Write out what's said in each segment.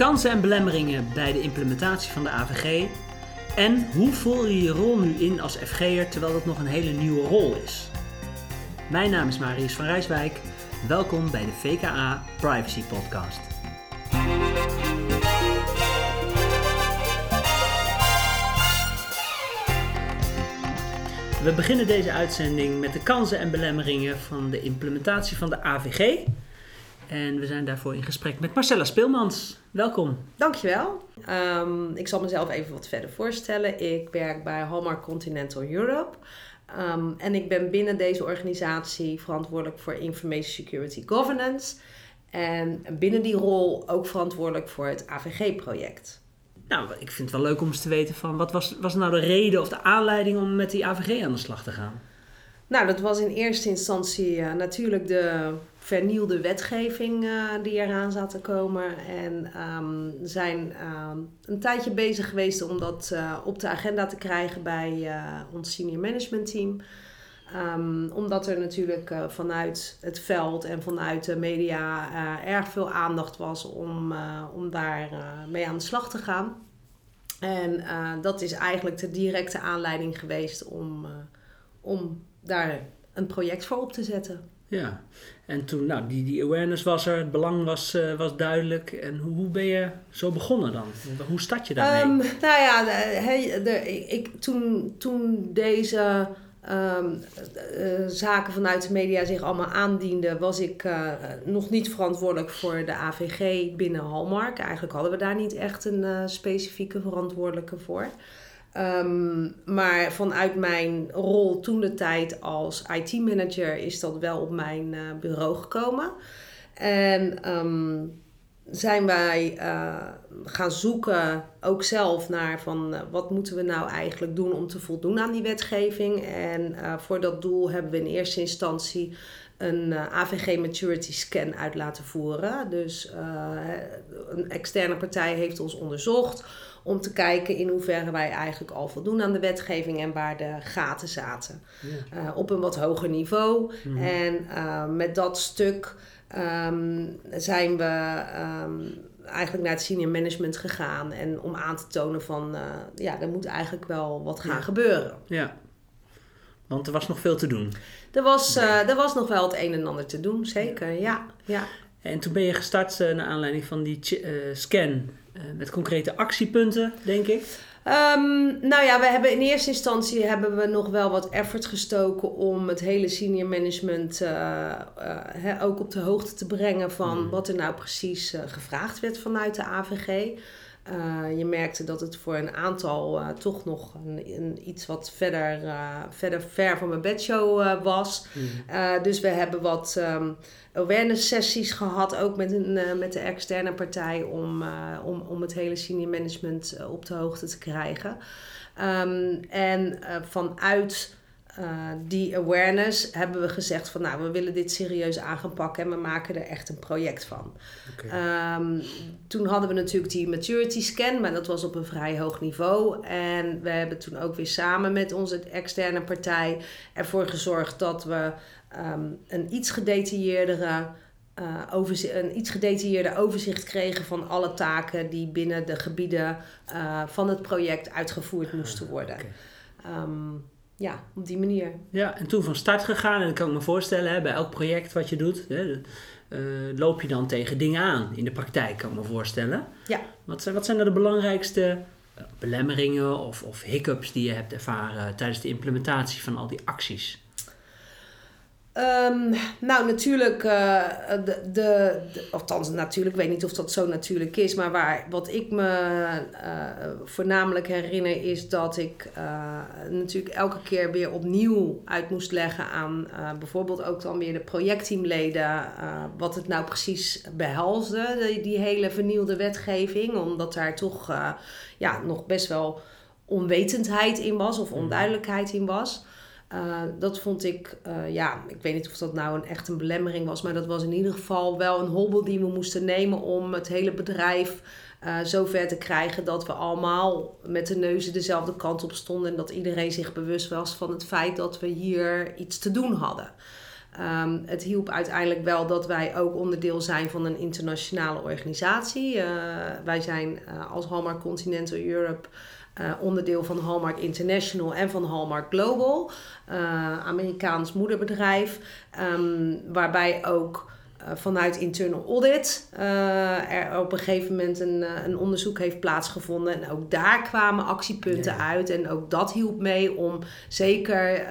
kansen en belemmeringen bij de implementatie van de AVG. En hoe vul je je rol nu in als FG'er terwijl dat nog een hele nieuwe rol is? Mijn naam is Marius van Rijswijk. Welkom bij de VKA Privacy Podcast. We beginnen deze uitzending met de kansen en belemmeringen van de implementatie van de AVG. En we zijn daarvoor in gesprek met Marcella Speelmans. Welkom. Dankjewel. Um, ik zal mezelf even wat verder voorstellen. Ik werk bij Hallmark Continental Europe. Um, en ik ben binnen deze organisatie verantwoordelijk voor Information Security Governance. En binnen die rol ook verantwoordelijk voor het AVG-project. Nou, ik vind het wel leuk om eens te weten van wat was, was nou de reden of de aanleiding om met die AVG aan de slag te gaan? Nou, dat was in eerste instantie uh, natuurlijk de vernielde wetgeving uh, die eraan zat te komen. En um, zijn um, een tijdje bezig geweest om dat uh, op de agenda te krijgen bij ons senior management team. Um, omdat er natuurlijk vanuit het veld en vanuit de media erg veel aandacht was om, om daar mee aan de slag te gaan. En dat is eigenlijk de directe aanleiding geweest om, om daar een project voor op te zetten. Ja, en toen, nou, die, die awareness was er, het belang was, uh, was duidelijk. En hoe, hoe ben je zo begonnen dan? Hoe start je daarmee? Um, nou ja, de, he, de, ik, toen, toen deze um, uh, zaken vanuit de media zich allemaal aandienden, was ik uh, nog niet verantwoordelijk voor de AVG binnen Hallmark. Eigenlijk hadden we daar niet echt een specifieke verantwoordelijke voor. Um, maar vanuit mijn rol toen de tijd als IT-manager is dat wel op mijn uh, bureau gekomen. En um, zijn wij uh, gaan zoeken, ook zelf, naar van uh, wat moeten we nou eigenlijk doen om te voldoen aan die wetgeving. En voor dat doel hebben we in eerste instantie een AVG Maturity Scan uit laten voeren. Dus een externe partij heeft ons onderzocht om te kijken in hoeverre wij eigenlijk al voldoen aan de wetgeving en waar de gaten zaten. Ja. Uh, op een wat hoger niveau. Mm -hmm. En uh, met dat stuk um, zijn we um, eigenlijk naar het senior management gegaan. En om aan te tonen van, uh, ja, er moet eigenlijk wel wat gaan ja. gebeuren. Ja. Want er was nog veel te doen. Er was, er was nog wel het een en ander te doen, zeker. Ja. ja. En toen ben je gestart naar aanleiding van die scan uh, met concrete actiepunten, denk ik? Um, nou ja, we hebben in eerste instantie hebben we nog wel wat effort gestoken om het hele senior management uh, uh, ook op de hoogte te brengen van mm. wat er nou precies gevraagd werd vanuit de AVG. Uh, je merkte dat het voor een aantal uh, toch nog een, een, iets wat verder, uh, verder ver van mijn bedshow was. Mm. dus we hebben wat um, awareness sessies gehad, ook met, een, met de externe partij, om, om, om het hele senior management op de hoogte te krijgen. Um, en vanuit uh, die awareness hebben we gezegd van nou, we willen dit serieus aan gaan pakken en we maken er echt een project van. Okay. Um, toen hadden we natuurlijk die maturity scan, maar dat was op een vrij hoog niveau. En we hebben toen ook weer samen met onze externe partij ervoor gezorgd dat we um, een iets gedetailleerdere. Uh, overzicht, een iets gedetailleerder overzicht kregen van alle taken die binnen de gebieden uh, van het project uitgevoerd moesten worden. Okay. Um, ja, op die manier. Ja, en toen van start gegaan. En dan kan ik me voorstellen, hè, bij elk project wat je doet, hè, uh, loop je dan tegen dingen aan in de praktijk, kan ik me voorstellen. Ja. Wat zijn, wat zijn de belangrijkste belemmeringen of, of hiccups die je hebt ervaren tijdens de implementatie van al die acties? Um, nou, natuurlijk, uh, de, de, de, althans natuurlijk, ik weet niet of dat zo natuurlijk is, maar waar, wat ik me uh, voornamelijk herinner is dat ik uh, natuurlijk elke keer weer opnieuw uit moest leggen aan bijvoorbeeld ook dan weer de projectteamleden, wat het nou precies behelsde, die, die hele vernieuwde wetgeving, omdat daar toch ja, nog best wel onwetendheid in was of mhm. onduidelijkheid in was. Uh, dat vond ik, uh, ja, ik weet niet of dat nou een, echt een belemmering was, maar dat was in ieder geval wel een hobbel die we moesten nemen om het hele bedrijf uh, zover te krijgen dat we allemaal met de neuzen dezelfde kant op stonden en dat iedereen zich bewust was van het feit dat we hier iets te doen hadden. Ehm, het hielp uiteindelijk wel dat wij ook onderdeel zijn van een internationale organisatie. Wij zijn als Hallmark Continental Europe uh, onderdeel van Hallmark International en van Hallmark Global, Amerikaans moederbedrijf, um, waarbij ook eh, vanuit internal audit uh, er op een gegeven moment een, uh, een onderzoek heeft plaatsgevonden. En ook daar kwamen actiepunten uit. En ook dat hielp mee om zeker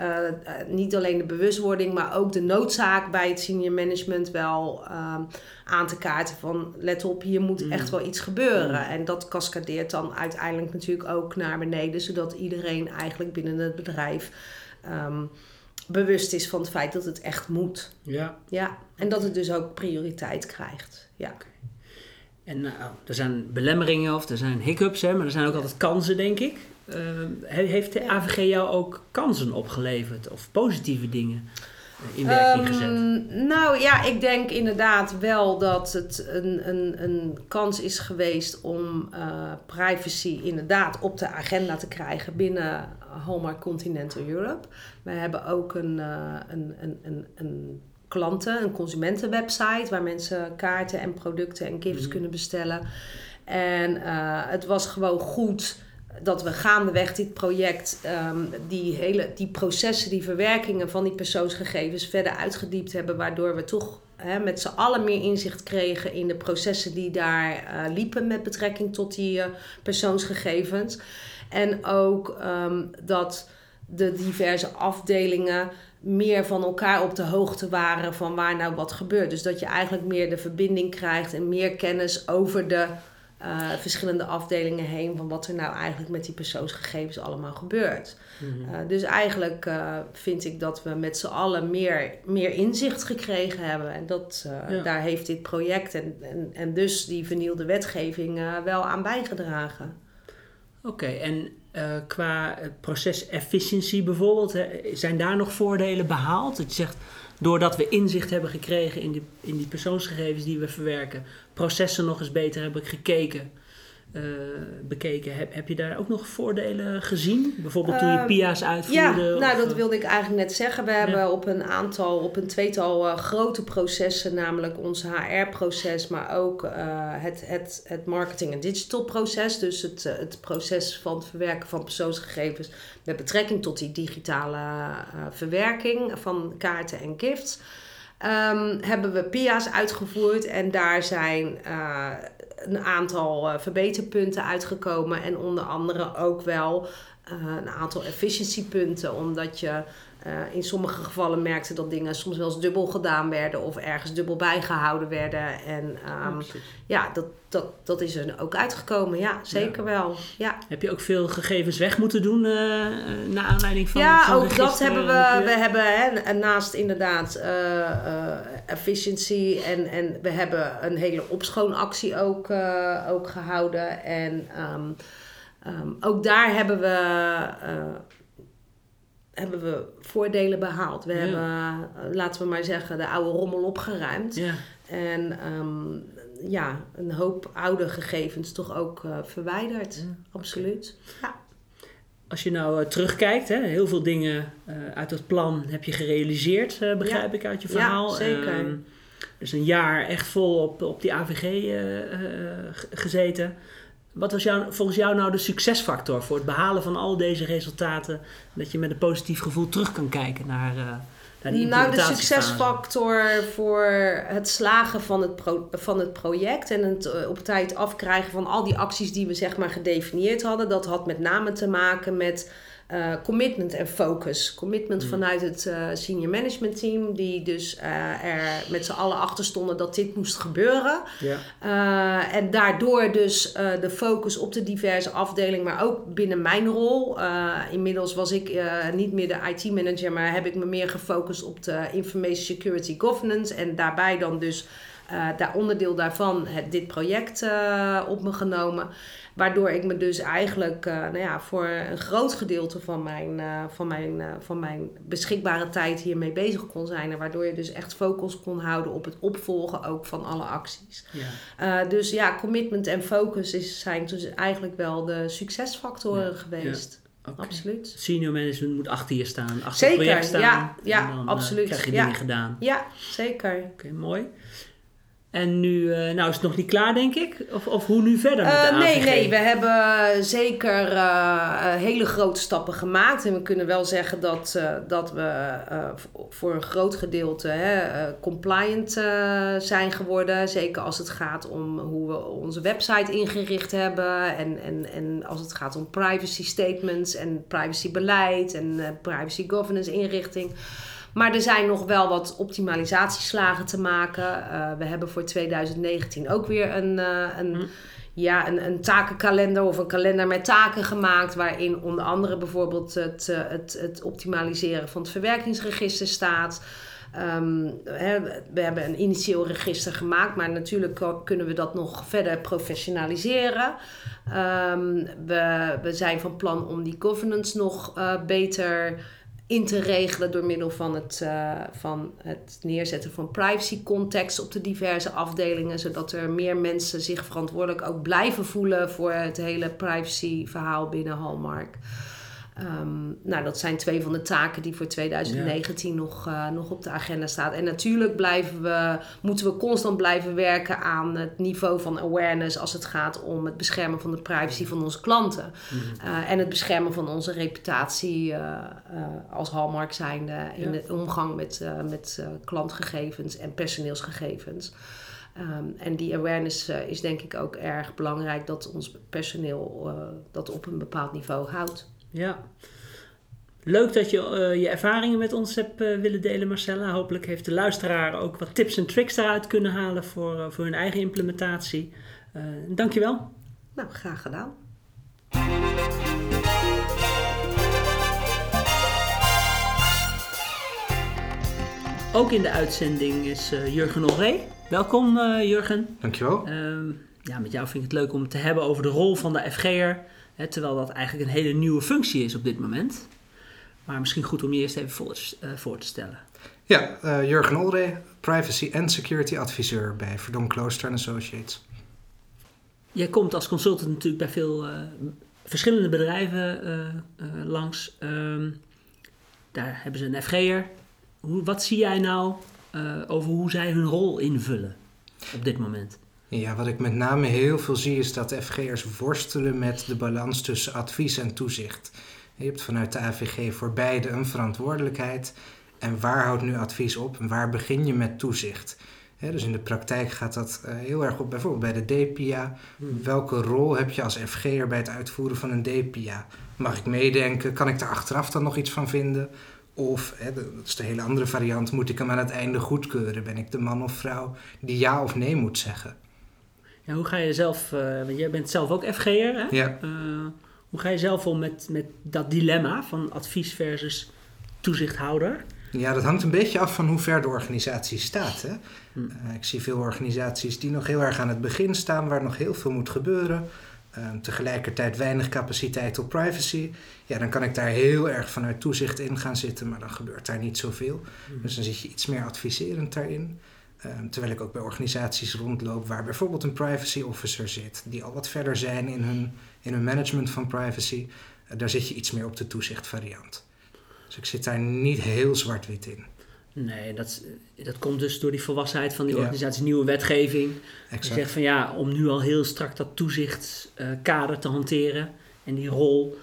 niet alleen de bewustwording, maar ook de noodzaak bij het senior management wel ehm, aan te kaarten van let op, hier moet mm. echt wel iets gebeuren. Mm. En dat cascadeert dan uiteindelijk natuurlijk ook naar beneden, zodat iedereen eigenlijk binnen het bedrijf. Um, bewust is van het feit dat het echt moet. Ja. ja. En dat het dus ook prioriteit krijgt. Ja. En nou, er zijn belemmeringen of er zijn hiccups, hè, maar er zijn ook altijd kansen, denk ik. Uh, heeft de AVG jou ook kansen opgeleverd of positieve dingen? in werking gezet? Um, nou ja, ik denk inderdaad wel dat het een, een, een kans is geweest om uh, privacy inderdaad op de agenda te krijgen binnen Hallmark Continental Europe. We hebben ook een, uh, een, een, een, een klanten, een consumentenwebsite waar mensen kaarten en producten en gifts mm kunnen bestellen. En uh, het was gewoon goed dat we gaandeweg dit project, um, die, hele, die processen, die verwerkingen van die persoonsgegevens verder uitgediept hebben, waardoor we toch hè, met z'n allen meer inzicht kregen in de processen die daar uh, liepen met betrekking tot die uh, persoonsgegevens. En ook um, dat de diverse afdelingen meer van elkaar op de hoogte waren van waar nou wat gebeurt. Dus dat je eigenlijk meer de verbinding krijgt en meer kennis over de uh, verschillende afdelingen heen van wat er nou eigenlijk met die persoonsgegevens allemaal gebeurt. Mhm. uh, dus eigenlijk uh, vind ik dat we met z'n allen meer, meer inzicht gekregen hebben. En dat, ja. daar heeft dit project en, en, en dus die vernielde wetgeving wel aan bijgedragen. Oké, en qua procesefficiëntie bijvoorbeeld, hè, zijn daar nog voordelen behaald? Je zegt, doordat we inzicht hebben gekregen in die, in die persoonsgegevens die we verwerken, processen nog eens beter hebben gekeken, uh, bekeken. Heb, heb je daar ook nog voordelen gezien? Bijvoorbeeld toen je ehm, PIA's uitvoerde? Ja, nou dat wilde ik eigenlijk net zeggen. We hebben op een aantal, op een tweetal uh, grote processen, namelijk ons HR-proces, maar ook het, het, het marketing- en digital proces. Dus het, het proces van het verwerken van persoonsgegevens met betrekking tot die digitale verwerking van kaarten en gifts. Um, hebben we PIA's uitgevoerd en daar zijn uh, een aantal uh, verbeterpunten uitgekomen. En onder andere ook wel uh, een aantal efficiëntiepunten, omdat je uh, in sommige gevallen merkte dat dingen soms wel eens dubbel gedaan werden of ergens dubbel bijgehouden werden. En um, ja, dat, dat, dat is er ook uitgekomen. Ja, zeker ja. wel. Ja. Heb je ook veel gegevens weg moeten doen uh, naar aanleiding van Ja, van ook dat hebben we. We hebben hè, naast inderdaad uh, efficiency en, en we hebben een hele opschoonactie ook, ook gehouden. En um, um, ook daar hebben we hebben we voordelen behaald. We ja. hebben, eh, laten we maar zeggen, de oude rommel opgeruimd. Ja. En um, ja, een hoop oude gegevens toch ook uh, verwijderd. Ja, Absoluut. Ja. Als je nou uh, terugkijkt, hè, heel veel dingen uit dat plan heb je gerealiseerd, begrijp ik uit je verhaal. Ja, zeker. Um, dus een jaar echt vol op, op die AVG gezeten. Wat was jou, volgens jou nou de succesfactor voor het behalen van al deze resultaten? Dat je met een positief gevoel terug kan kijken naar, uh, naar die Nou, de succesfactor voor het slagen van het, pro, van het project en het uh, op tijd afkrijgen van al die acties die we zeg maar gedefinieerd hadden, dat had met name te maken met uh, commitment en focus. Commitment mm. vanuit het uh, senior management team, die dus uh, er met z'n allen achter stonden dat dit moest gebeuren. Ja. en daardoor dus de focus op de diverse afdelingen, maar ook binnen mijn rol. inmiddels was ik niet meer de IT-manager, maar heb ik me meer gefocust op de information security governance. En daarbij dan dus daar onderdeel daarvan het, dit project op me genomen. Waardoor ik me dus eigenlijk uh, nou ja, voor een groot gedeelte van mijn, uh, van, mijn, uh, van mijn beschikbare tijd hiermee bezig kon zijn. En waardoor je dus echt focus kon houden op het opvolgen ook van alle acties. Ja. dus ja, commitment en focus is, zijn dus eigenlijk wel de succesfactoren ja. geweest. Absoluut. Senior management moet achter je staan, achter zeker, het project staan. ja, ja en dan, absoluut. krijg je ja. dingen gedaan. Ja, zeker. Oké, mooi. En nu, uh, nou is het nog niet klaar, denk ik? Of, of hoe nu verder met de uh, nee, nee, we hebben zeker uh, hele grote stappen gemaakt. En we kunnen wel zeggen dat, dat we voor een groot gedeelte hè, compliant zijn geworden. Zeker als het gaat om hoe we onze website ingericht hebben. En, en, en als het gaat om privacy statements en privacybeleid en privacy governance inrichting. Maar er zijn nog wel wat optimalisatieslagen te maken. Uh, we hebben voor 2019 ook weer een, uh, een, hm. ja, een, een takenkalender of een kalender met taken gemaakt. Waarin onder andere bijvoorbeeld het, uh, het, het optimaliseren van het verwerkingsregister staat. Um, hè, we hebben een initieel register gemaakt, maar natuurlijk kunnen we dat nog verder professionaliseren. Um, we, we zijn van plan om die governance nog beter in te regelen door middel van het, uh, van het neerzetten van privacy context op de diverse afdelingen, zodat er meer mensen zich verantwoordelijk ook blijven voelen voor het hele privacy verhaal binnen Hallmark. Um, nou, dat zijn twee van de taken die voor 2019 ja. nog, uh, nog op de agenda staan. En natuurlijk blijven we, moeten we constant blijven werken aan het niveau van awareness als het gaat om het beschermen van de privacy van onze klanten. Mm. Uh, en het beschermen van onze reputatie uh, als hallmark zijnde in ja. de omgang met, met klantgegevens en personeelsgegevens. Um, en die awareness is denk ik ook erg belangrijk dat ons personeel dat op een bepaald niveau houdt. Ja. Leuk dat je uh, je ervaringen met ons hebt uh, willen delen, Marcella. Hopelijk heeft de luisteraar ook wat tips en tricks daaruit kunnen halen voor, uh, voor hun eigen implementatie. dankjewel. Nou, graag gedaan. Ook in de uitzending is Jurgen Olree. Welkom Jurgen. Dankjewel. Ehm, ja, met jou vind ik het leuk om het te hebben over de rol van de FG'er Hè, terwijl dat eigenlijk een hele nieuwe functie is op dit moment. Maar misschien goed om je eerst even voor, uh, voor te stellen. Ja, uh, Jurgen Olre, Privacy en Security Adviseur bij Verdon Klooster Associates. Jij komt als consultant natuurlijk bij veel uh, verschillende bedrijven langs. Um, daar hebben ze een FG'er. Hoe, wat zie jij nou over hoe zij hun rol invullen op dit moment? Ja, wat ik met name heel veel zie is dat FG'ers worstelen met de balans tussen advies en toezicht. Je hebt vanuit de AVG voor beide een verantwoordelijkheid. En waar houdt nu advies op en waar begin je met toezicht? dus in de praktijk gaat dat uh, heel erg op, bijvoorbeeld bij de DPIA. Hmm. Welke rol heb je als FG'er bij het uitvoeren van een DPIA? Mag ik meedenken? Kan ik daar achteraf dan nog iets van vinden? Of, dat is de hele andere variant, moet ik hem aan het einde goedkeuren? Ben ik de man of vrouw die ja of nee moet zeggen? Ja, hoe ga je zelf, uh, want jij bent zelf ook FG'er, hè? Ja. Uh, hoe ga je zelf om met, met dat dilemma van advies versus toezichthouder? Ja, dat hangt een beetje af van hoe ver de organisatie staat. Hè? Hm. Uh, ik zie veel organisaties die nog heel erg aan het begin staan, waar nog heel veel moet gebeuren. tegelijkertijd weinig capaciteit op privacy. Ja, dan kan ik daar heel erg vanuit toezicht in gaan zitten, maar dan gebeurt daar niet zoveel. Hm. Dus dan zit je iets meer adviserend daarin. Um, terwijl ik ook bij organisaties rondloop waar bijvoorbeeld een privacy officer zit, die al wat verder zijn in hun, in hun management van privacy. Uh, daar zit je iets meer op de toezichtvariant. Dus ik zit daar niet heel zwart-wit in. Nee, dat, dat komt dus door die volwassenheid van die organisatie, nieuwe wetgeving. Exact. Je zegt van ja, om nu al heel strak dat toezichtkader uh, te hanteren en die rol,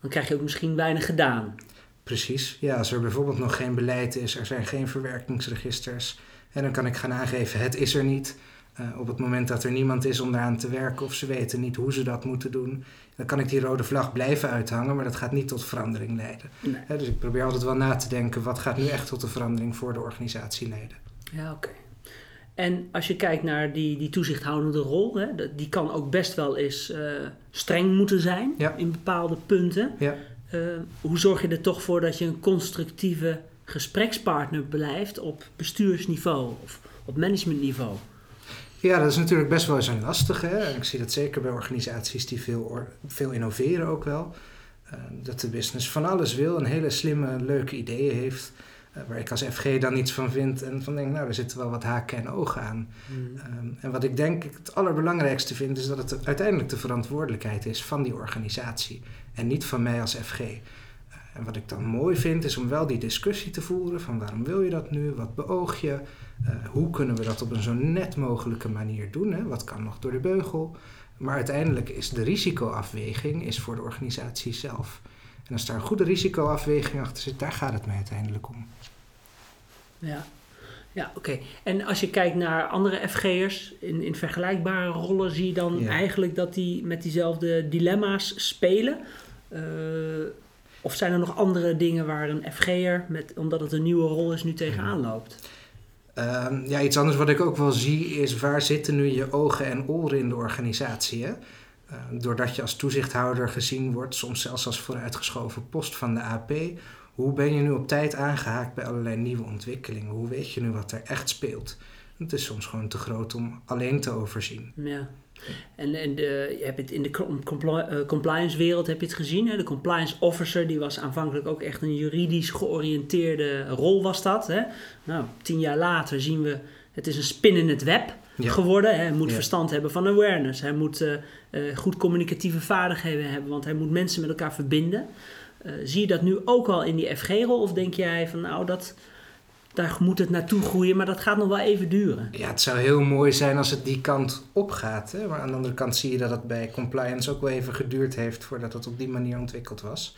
dan krijg je ook misschien weinig gedaan. Precies, ja, als er bijvoorbeeld nog geen beleid is, er zijn geen verwerkingsregisters, en dan kan ik gaan aangeven, het is er niet. Uh, op het moment dat er niemand is om eraan te werken of ze weten niet hoe ze dat moeten doen, dan kan ik die rode vlag blijven uithangen, maar dat gaat niet tot verandering leiden. Nee. He, dus ik probeer altijd wel na te denken, wat gaat nu echt tot een verandering voor de organisatie leiden. Ja, oké. Okay. En als je kijkt naar die, die toezichthoudende rol, hè, die kan ook best wel eens uh, streng moeten zijn ja. in bepaalde punten. Ja. Uh, hoe zorg je er toch voor dat je een constructieve gesprekspartner blijft op bestuursniveau of op managementniveau? Ja, dat is natuurlijk best wel eens een lastige. Hè? Ik zie dat zeker bij organisaties die veel, veel innoveren ook wel. Uh, dat de business van alles wil, een hele slimme, leuke ideeën heeft. eh, waar ik als FG dan iets van vind en van denk, nou, daar zitten wel wat haken en ogen aan. Mm. Ehm, en wat ik denk het allerbelangrijkste vind, is dat het uiteindelijk de verantwoordelijkheid is van die organisatie en niet van mij als FG. En wat ik dan mooi vind, is om wel die discussie te voeren van waarom wil je dat nu, wat beoog je, Eh, hoe kunnen we dat op een zo net mogelijke manier doen, hè? wat kan nog door de beugel. Maar uiteindelijk is de risicoafweging is voor de organisatie zelf. En als daar een goede risicoafweging achter zit, daar gaat het mij uiteindelijk om. Ja, ja oké. En als je kijkt naar andere FG'ers in, in vergelijkbare rollen, zie je dan Ja. eigenlijk dat die met diezelfde dilemma's spelen? Eh, of zijn er nog andere dingen waar een FG'er, met, omdat het een nieuwe rol is, nu tegenaan loopt? Ehm, ja, iets anders wat ik ook wel zie is waar zitten nu je ogen en oren in de organisatie. Hè? Ehm, doordat je als toezichthouder gezien wordt, soms zelfs als vooruitgeschoven post van de AP. Hoe ben je nu op tijd aangehaakt bij allerlei nieuwe ontwikkelingen? Hoe weet je nu wat er echt speelt? Het is soms gewoon te groot om alleen te overzien. Ja. En, en de, je hebt het in de eh, compliance wereld heb je het gezien. Hè? De compliance officer die was aanvankelijk ook echt een juridisch georiënteerde rol was dat. Hè? Nou, tien jaar later zien we het is een spin in het web Ja. geworden. Hij moet Ja. verstand hebben van awareness. Hij moet eh, eh, goed communicatieve vaardigheden hebben, want hij moet mensen met elkaar verbinden. Zie je dat nu ook al in die FG-rol? Of denk jij van nou, dat, daar moet het naartoe groeien, maar dat gaat nog wel even duren? Ja, het zou heel mooi zijn als het die kant opgaat. Hè? Maar aan de andere kant zie je dat het bij compliance ook wel even geduurd heeft voordat het op die manier ontwikkeld was.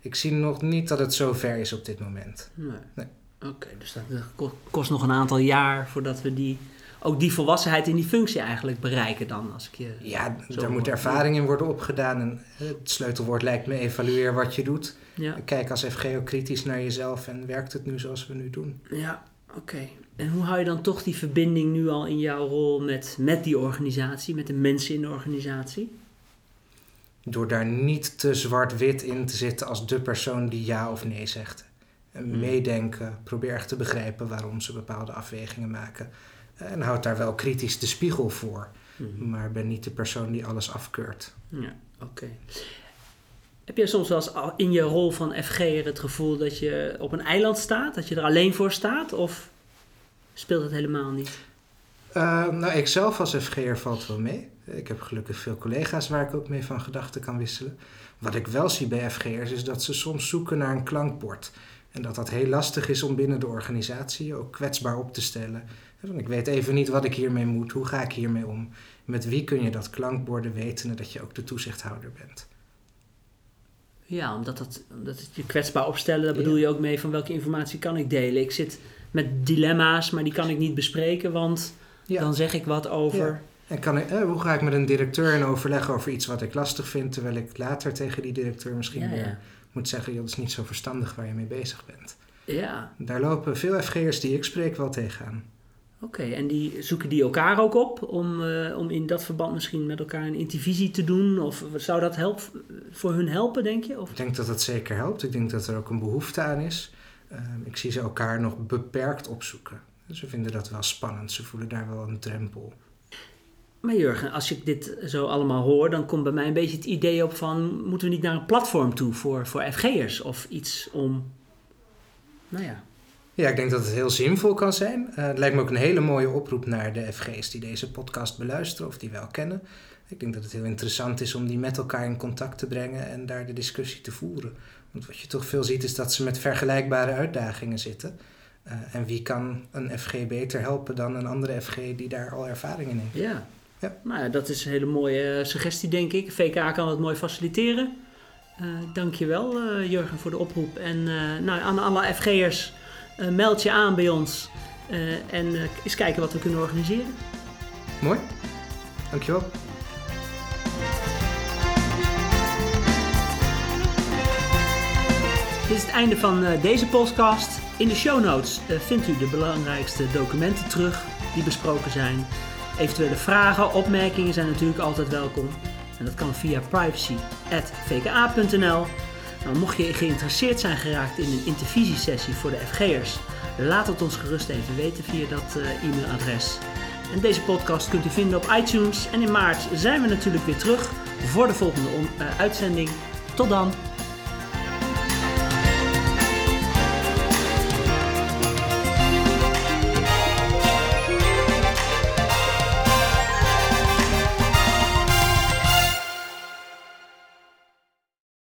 Ik zie nog niet dat het zo ver is op dit moment. Nee. Nee. Oké, dus dat ko- kost nog een aantal jaar voordat we die, ook die volwassenheid in die functie eigenlijk bereiken dan. Als ik je, Ja, daar moet ervaring in worden opgedaan. En eh, het sleutelwoord lijkt me evalueer wat je doet. ja, Kijk als FG ook kritisch naar jezelf en werkt het nu zoals we nu doen. ja oké. En hoe hou je dan toch die verbinding nu al in jouw rol met, met die organisatie, met de mensen in de organisatie? Door daar niet te zwart-wit in te zitten als de persoon die ja of nee zegt. En Hmm. meedenken, probeer echt te begrijpen waarom ze bepaalde afwegingen maken. En houd daar wel kritisch de spiegel voor. Mhm. Maar ben niet de persoon die alles afkeurt. Ja, oké. Heb je soms wel eens in je rol van FG'er het gevoel dat je op een eiland staat? Dat je er alleen voor staat? Of speelt het helemaal niet? Uh, nou, ik zelf als FG'er valt wel mee. Ik heb gelukkig veel collega's waar ik ook mee van gedachten kan wisselen. Wat ik wel zie bij FG'ers is dat ze soms zoeken naar een klankbord. En dat dat heel lastig is om binnen de organisatie ook kwetsbaar op te stellen. Van, Ik weet even niet wat ik hiermee moet, hoe ga ik hiermee om? Met wie kun je dat klankborden weten dat je ook de toezichthouder bent? Ja, omdat, dat, omdat het je kwetsbaar opstellen, daar Ja. bedoel je ook mee van welke informatie kan ik delen. Ik zit met dilemma's, maar die kan ik niet bespreken, want Ja. dan zeg ik wat over. En kan ik, eh, hoe ga ik met een directeur in overleg over iets wat ik lastig vind, terwijl ik later tegen die directeur misschien weer. Moet zeggen, joh, dat is niet zo verstandig waar je mee bezig bent. Ja, Daar lopen veel FG'ers die ik spreek wel tegenaan. oké. En die zoeken die elkaar ook op om, eh, om in dat verband misschien met elkaar een intervisie te doen? Of zou dat help, voor hun helpen, denk je? Of? Ik denk dat het zeker helpt. Ik denk dat er ook een behoefte aan is. Ehm, ik zie ze elkaar nog beperkt opzoeken. Ze vinden dat wel spannend. Ze voelen daar wel een drempel. Maar Jurgen, als ik dit zo allemaal hoor, dan komt bij mij een beetje het idee op van... moeten we niet naar een platform toe voor, voor FG'ers? Of iets om... Nou ja, Ja, ik denk dat het heel zinvol kan zijn. Eh, het lijkt me ook een hele mooie oproep naar de FG's die deze podcast beluisteren of die wel kennen. Ik denk dat het heel interessant is om die met elkaar in contact te brengen en daar de discussie te voeren. Want wat je toch veel ziet is dat ze met vergelijkbare uitdagingen zitten. Eh, en wie kan een FG beter helpen dan een andere FG die daar al ervaring in heeft? ja. Ja. Nou ja, dat is een hele mooie eh, suggestie, denk ik. VK kan het mooi faciliteren. Eh Dank je wel, eh, Jurgen, voor de oproep. En eh, nou, aan alle FG'ers, eh, meld je aan bij ons. eh, en eh, eens kijken wat we kunnen organiseren. Mooi, dankjewel. Dit is het einde van eh, deze podcast. In de show notes eh, vindt u de belangrijkste documenten terug die besproken zijn. Eventuele vragen, opmerkingen zijn natuurlijk altijd welkom. En dat kan via privacy.vka.nl. Nou, mocht je geïnteresseerd zijn geraakt in een intervisiesessie voor de FG'ers, laat het ons gerust even weten via dat eh, e-mailadres. En deze podcast kunt u vinden op iTunes. En in maart zijn we natuurlijk weer terug voor de volgende eh, uitzending. Tot dan!